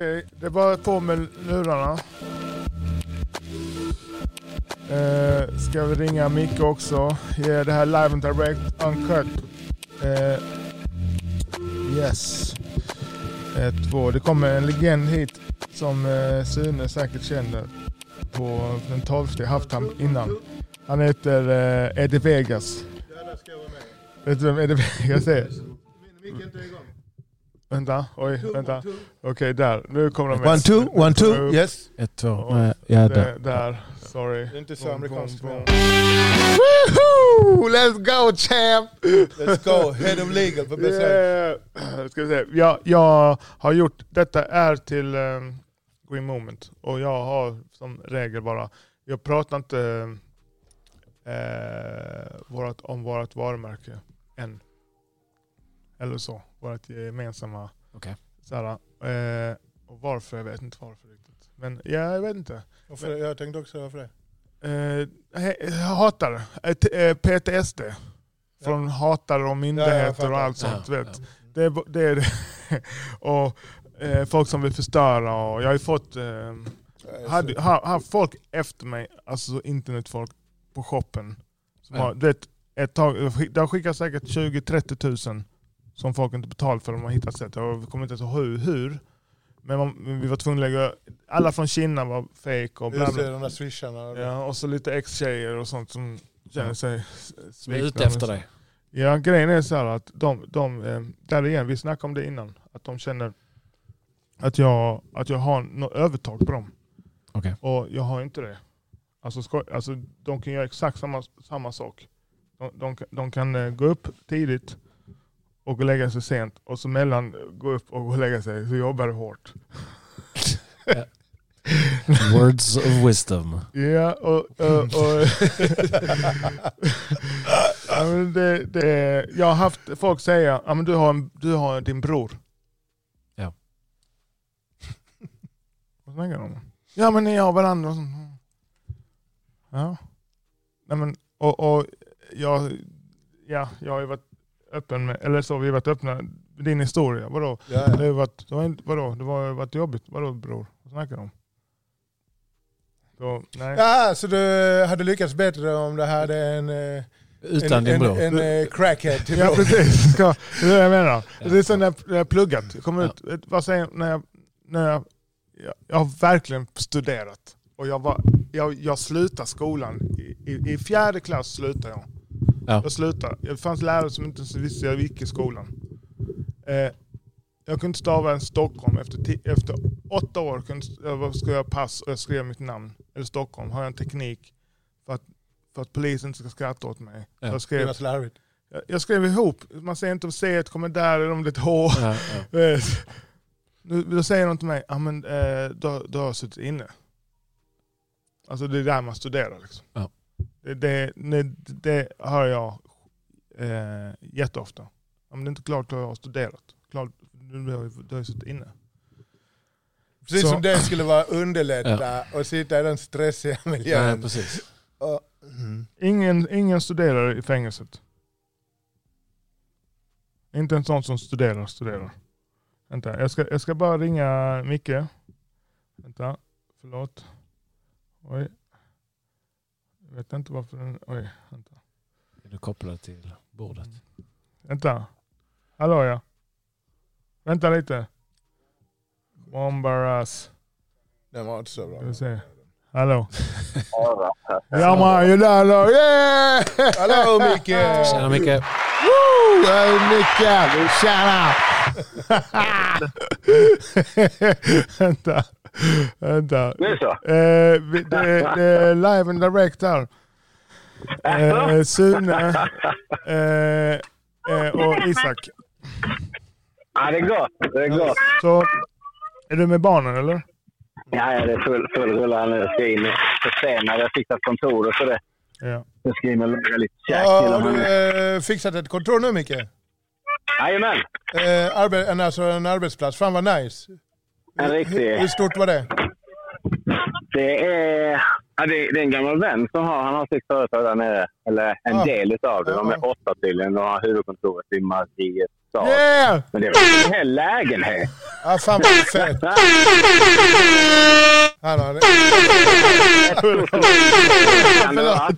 Okej, det är bara på med lurarna. Eh, ska vi ringa Micke också? Ge det här live and direct uncut. Eh, yes. Eh, två. Det kommer en legend hit som eh, Sune säkert känner på den 12 jag haft han innan. Han heter eh, Eddie Vegas. Vet du vem Eddie Vegas är? Vänta, oj, vänta. Okej, där. Nu kommer de One, two, one, two. Yes. Ett, två. Och Nej, jag är där. där. Sorry. Det är inte så amerikanskt. Woohoo! Let's go champ! Let's go. Head of legal för bästa. Yeah. Ska vi se. Jag, jag har gjort, detta är till um, Green Moment och jag har som regel bara, jag pratar inte eh, vårat, om vårt varumärke än. Eller så, vårt gemensamma. Okej. Såhär, eh, och varför, jag vet inte varför riktigt. Men ja, jag vet inte. Varför, jag tänkte också varför det. Eh, jag hatar eh, PTSD. Från hatare och myndigheter fattar. och allt sånt. Ja, vet. Det, är, det är det. och eh, folk som vill förstöra. Och jag har ju fått eh, hade, ha, ha folk efter mig, alltså internetfolk på shoppen. Som Ja. har, du vet, ett tag, det har skickats säkert 20-30 000 som folk inte betalat för de har hittat sätt. Jag kommer inte ens ihåg hur, hur. Men man, vi var tvungna att lägga, alla från Kina var fake och bla Just det, de där swisharna. och- Ja, och så lite ex-tjejer och sånt som känner sig s- Vi är svikna. ute efter dig. Ja, grejen är så här att de, de eh, där igen, vi snackade om det innan, att de känner att jag, att jag har något övertag på dem. Okej. Och jag har inte det. Alltså, sko- alltså, de kan göra exakt samma, samma sak. De, de, kan- de kan eh, gå upp tidigt och gå och lägga sig sent och så mellan gå upp och gå och lägga sig så jobbar du hårt. Words of wisdom. Ja, och... och, och ja, men det, det, jag har haft folk säga ja, men du, har en, du har din bror. Ja. Vad snackar de om? Ja men ni har varandra. Ja. Nej, men, och, och jag, ja, jag har ju varit öppen med, eller så, vi har varit öppna med din historia. Vadå? Ja, Det ja. har varit, det var inte, vadå? Det har varit jobbigt. Vadå bror? Vad snackar de om? Så, nej. Ja, så du hade lyckats bättre om det hade en, eh, Utan en, din en, bror. en, eh, crackhead till Ja bror. precis, Ska, det är det jag menar. Ja. Det är så när jag, när jag pluggat. Jag kommer Ja. ut, vad säger när jag, när jag, jag, jag har verkligen studerat. Och jag, var, jag, jag slutade skolan, i, i, i fjärde klass slutade jag. Ja. Jag slutade. Det fanns lärare som inte ens visste jag gick i skolan. Eh, jag kunde stava en Stockholm. Efter, efter åtta år kunde, jag skulle jag pass och jag skrev mitt namn. Eller Stockholm. Har jag en teknik för att, för att polisen inte ska skratta åt mig. Ja. Jag Det skrev jag- Jag skrev ihop, man ser inte om C kommer där eller om det är ett H. Ja, ja. Nu, då säger de till mig, ja men eh, du, du har suttit inne. Alltså det är där man studerar. Liksom. Ja. Det, det, det, det hör jag eh, jätteofta. Ja, men det är inte klart att jag har studerat. Klart, du, har, ju- suttit inne. Precis Så- som det skulle vara underlätta och sitta i den stressiga Nej, miljön. precis. Och, mm. Ingen, ingen studerar i fängelset. Inte en sån som studerar, studerar. Vänta, jag ska, jag ska bara ringa Micke. Vänta, förlåt. Oj. Jag vet inte varför den... Oj, vänta. Är du kopplad till bordet? Vänta. Hallå ja. Vänta lite. Bombaras. Den var inte så bra. Ska vi se. Hallå. Ja man, you där då. Yeah! Hallå Micke! Tjena Micke. Woo! Hej Micke! Tjena! vänta. Vänta. Nu så. Eh, det, det är live and direct här. Eh, Sune eh, och Isak. Ja, det är gott. Det gott. Så, är du med barnen eller? Ja, ja, det är full, full rulle här nu. Jag ska in försenad. Jag fixat kontor och så det. Ja. Jag ska in och laga lite käk Ja, har du eh, fixat ett kontor nu Micke? Jajamän. Eh, arbe- en, alltså en arbetsplats. Fan vad nice. En riktig... Hur, hur stort var det? Det är, ja, det, är, en gammal vän som har, han har sitt företag där nere. Eller en Ja. del utav det. De är åtta tydligen. De har huvudkontoret i Markiet. Stad. Yeah! Men det var en hel lägenhet. Ja, fan vad fett. Han har Förlåt,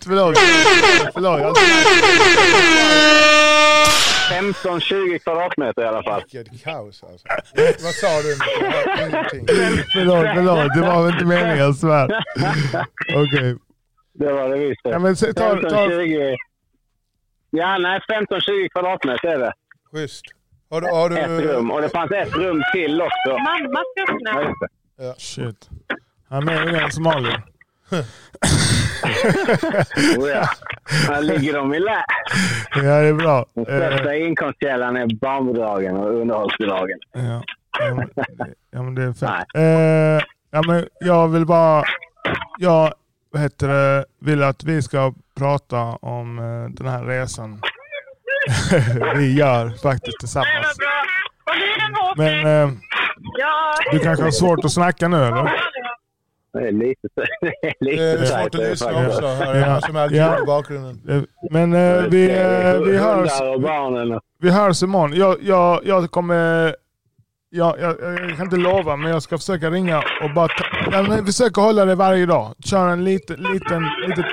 förlåt. Förlåt. jag- 15-20 kvadratmeter i alla fall. vilket kaos alltså. Vad sa du? Ingenting. Förlåt, förlåt. Det var väl inte meningen, jag svär. Okej. Det var det visst. Ja, men ta- ta- 15-20... Ja, nej, 15-20 kvadratmeter är det. Schysst. Har du, har Ett du, rum. Och det fanns ett rum till också. Mamma ska Ja, öppna. det. Shit. Han är mer än somalier. Oh, ja. Här ligger de i lä. Ja, det är bra. Den Eh, största inkomstkällan är barnbidragen och underhållsbidragen. Ja, ja, men, det- ja men det är fett. Eh, ja, men jag vill bara... Jag vad heter det, vill att vi ska prata om eh, den här resan vi gör faktiskt Det tillsammans. Men eh, du kanske har svårt att snacka nu eller? Det är lite, är det lite är svårt att det är lyssna också. Här är Ja. i bakgrunden. Eh, Men eh, vi, eh, vi, hörs, vi hörs imorgon. Jag, jag, jag kommer... Jag, jag, jag kan inte lova, men jag ska försöka ringa och bara ta, ja, men försöka hålla det varje dag. Köra en liten, liten, liten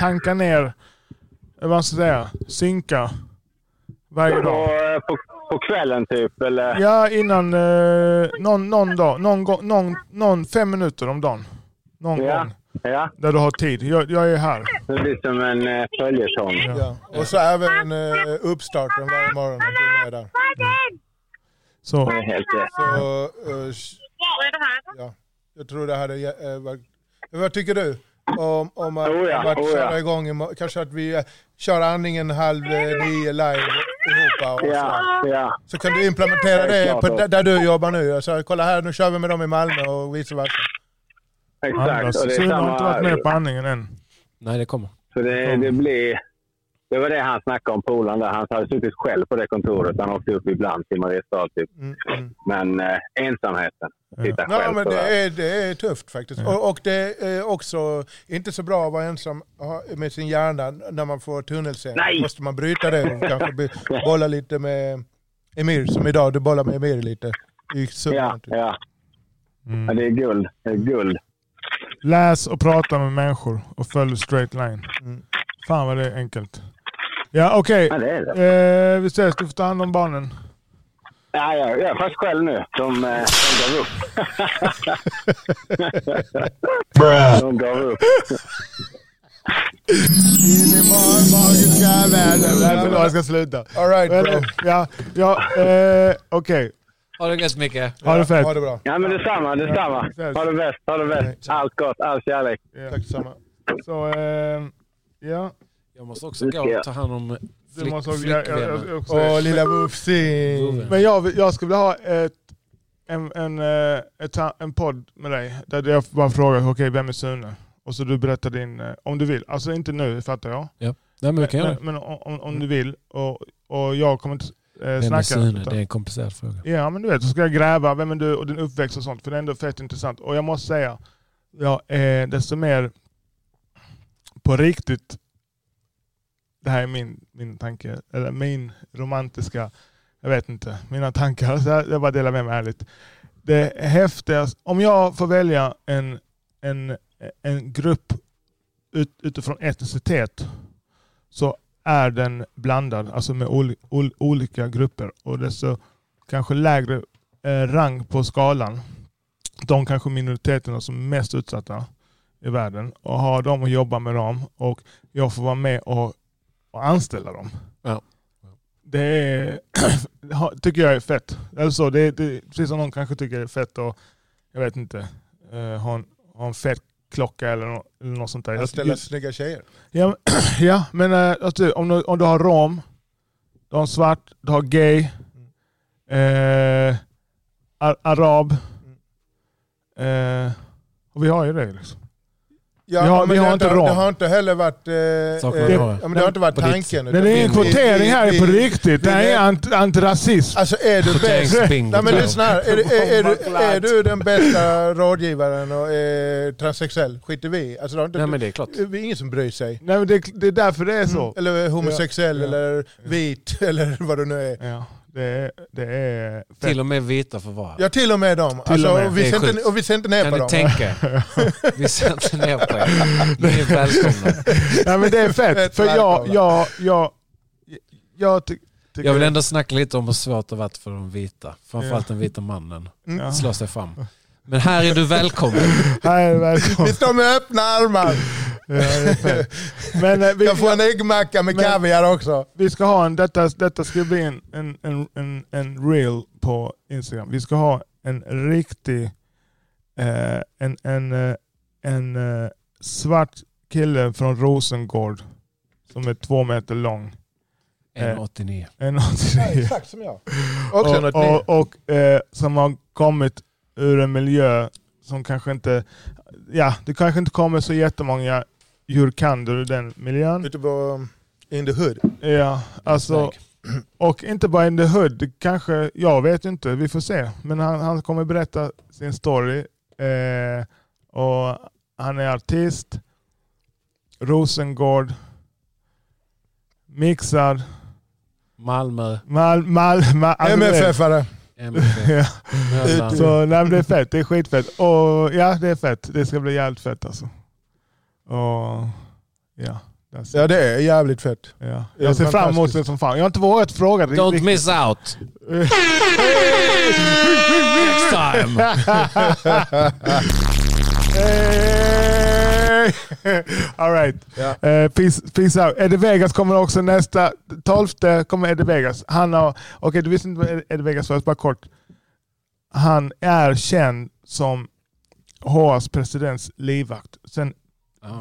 tanka ner, vad ska jag säga, synka varje På, dag. eh, på, på kvällen typ, eller? Ja, innan eh, någon, någon dag, någon, gång- någon, någon fem minuter om dagen. Någon Ja. gång. Ja, Där du har tid. Jag, jag är här. det blir som en eh, följetong. Ja. Och så även uh, uppstarten varje morgon. Du är där. Så. Det är helt rätt. Så, eh, Vad är här? ja. Jag tror det hade uh, varit... Vad tycker du? Om, om att, Oh ja, om att oh ja. köra igång, kanske att vi eh, kör andningen halv eh, nio live ihop. Och så. Ja, ja. så kan du implementera Det det på, där, du jobbar nu. Alltså, kolla här, nu kör vi med dem i Malmö och vice versa. Exakt. Anders. Och det är Simon har inte varit samma, med på andningen än. Nej, det kommer. så det, det blir... Det var det han snackade om, polaren där. Han hade suttit själv på det kontoret. Han åkte upp ibland till Mariestad typ. Mm, mm. Men eh, ensamheten. Sitta Ja, själv men så det är, det är tufft faktiskt. Och, och det är också inte så bra att vara ensam med sin hjärna när man får tunnelseende. Nej! måste man bryta det och kanske bolla lite med Emir, som idag, du bollar med Emir lite. I Ja, typ. ja. ja, Mm. det är guld. Det är guld. Läs och prata med människor och följ straight line. Mm. Fan vad det är enkelt. Ja okej. Ja, det är det. Eh, vi ses, du får ta hand om barnen. Ja, ja, jag är faktiskt själv nu. De, eh, de gav upp. de gav upp. In i ma- magiska världen. Nej, förlåt, jag ska sluta. All right bro. ja, ja, eh, okej. Ha det gött Micke. Ha det fett. Ha det bra. Ja, men detsamma. detsamma. Ha det bäst. Ha det bäst. Allt gott. All kärlek. Ja. Tack detsamma. Så, eh, ja. Jag måste också gå och ta hand om flick, måste också, jag, jag, jag, också, Åh lilla Wufsing. Men jag, jag skulle vilja ha ett, en, en, eh, ett, en podd med dig där jag bara frågar okej vem är Sune? Och så du berättar din, eh, om du vill. Alltså inte nu fattar jag. Nej, men Men, men om, om du vill och, och jag kommer inte eh, Vem är snacka. Sune? utan- Det är en komplicerad fråga. Ja men du vet, så ska jag gräva vem är du och din uppväxt och sånt. För det är ändå fett intressant. Och jag måste säga, jag är desto mer på riktigt, det här är min, min tanke, eller min romantiska, jag vet inte, mina tankar. Så jag, bara delar med mig ärligt. Det häftigaste, om jag får välja en, en, en grupp ut, utifrån etnicitet så är den blandad, alltså med ol, ol, olika grupper. Och desto kanske lägre eh, rang på skalan, de kanske minoriteterna som är mest utsatta i världen och ha dem och jobba med dem och jag får vara med och, och anställa dem. Ja. Det är, tycker jag är fett. Eller så, det, det, precis som någon kanske tycker det är fett att, jag vet inte, eh, ha, en, ha en fett klocka eller, nå- eller något sånt där. Jag- Ställa snygga tjejer. Ja, ja men äh, alltså, om, du, om du har rom, du har svart, du har gay, eh, ar- arab. Eh, och vi har ju det liksom. Ja, har- men vi har det, inte det, det har inte heller varit... Eh, Saknar eh, ja, men det har inte varit tanken. Men det är en kvotering här på riktigt. Det är ant, antirasism. Alltså är du bäst... Nej men lyssna här. Är, är, är, du, är du den bästa rådgivaren och är transsexuell? Skiter vi alltså, det inte, Nej men det är klart. Det är ingen som bryr sig. Nej, men det, det är därför det är så. Eller homosexuell Ja. eller vit eller vad du nu är. Ja. Det är, det är. Till och med vita får vara. Ja, till och med dem. Alltså, och med. Och, vi inte, och vi ser inte ner Kan på ni dem. tänka er? Vi ser inte ner på er. Ni är välkomna. Nej men det är fett. Fett för jag, jag, jag, jag ty, tycker... Jag vill ändå snacka lite om hur svårt det varit för de vita. Framförallt den vita mannen. Mm. Ja. Slå sig fram. Men här är du välkommen. Här är välkommen. Vi står med öppna armar. Ja. Men eh, vi, Jag får en äggmacka med Men- kaviar också. vi ska ha en, detta, detta ska bli en, en, en, en, en reel på Instagram. Vi ska ha en riktig, eh, en, en, eh, en eh, svart kille från Rosengård som är två meter lång. 1,89. En 89. exakt som jag. Också och, och, och eh, som har kommit ur en miljö som kanske inte, ja det kanske inte kommer så jättemånga djurkander ur den miljön. Ute på In the Hood. Ja, alltså, och inte bara in the hood, kanske, jag vet inte, vi får se. Men han, han kommer berätta sin story. Eh, och han är artist, Rosengård, mixad, Malmö, Mal, Mal, Mal, alltså, MFF-are. MFF, Ja. Så nej, det är fett, det är skitfett. Och ja, det är fett. Det ska bli jävligt fett alltså. Och ja, Ja det är jävligt fett. ja. Jag ser fram emot det som fan. Jag har inte vågat fråga. Don't riktigt. miss out. Next time. All right. Ja. Eh, peace, peace out. Eddie Vegas kommer också nästa, 12 kommer Eddie Vegas. Han har, okej du visste inte vad Eddie Vegas var, bara kort. Han är känd som HAs presidents livvakt. Sen.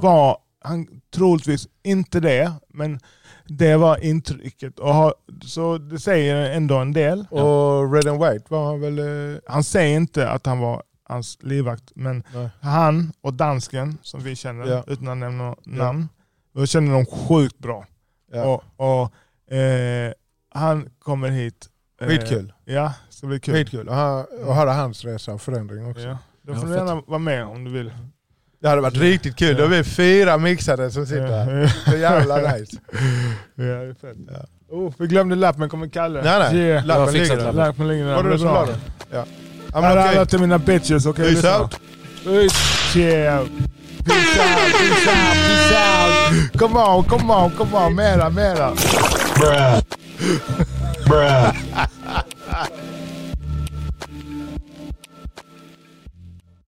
var han troligtvis inte det, men det var intrycket. Och har, så det säger ändå en del. Och Red and White var han väl... eh, Han säger inte att han var hans livvakt, men Nej. han och dansken som vi känner, Ja. utan att nämna namn, vi känner dem sjukt bra. Ja. Och, och, eh, han kommer hit. eh, Skitkul. Ja, det ska bli kul. Skitkul. Och ha- och höra hans resa och förändring också. Ja. Då Ja, får du gärna vara med om du vill. Det hade varit riktigt kul. Då är vi fyra mixade som sitter här. Så jävla nice. Ja, det är fett. Ja. Oh, vi glömde lappen, kommer Kalle. Nej nej, Yeah. Lappen ligger där. lappen. Ligger där. Var det du är som la den? Ja. Här är alla till mina bitches, okej? Peace lyssna. out. Peace. Yeah. Peace out, peace out, peace out. Come on, come on, come on. Mera, mera. Bruh. Bruh.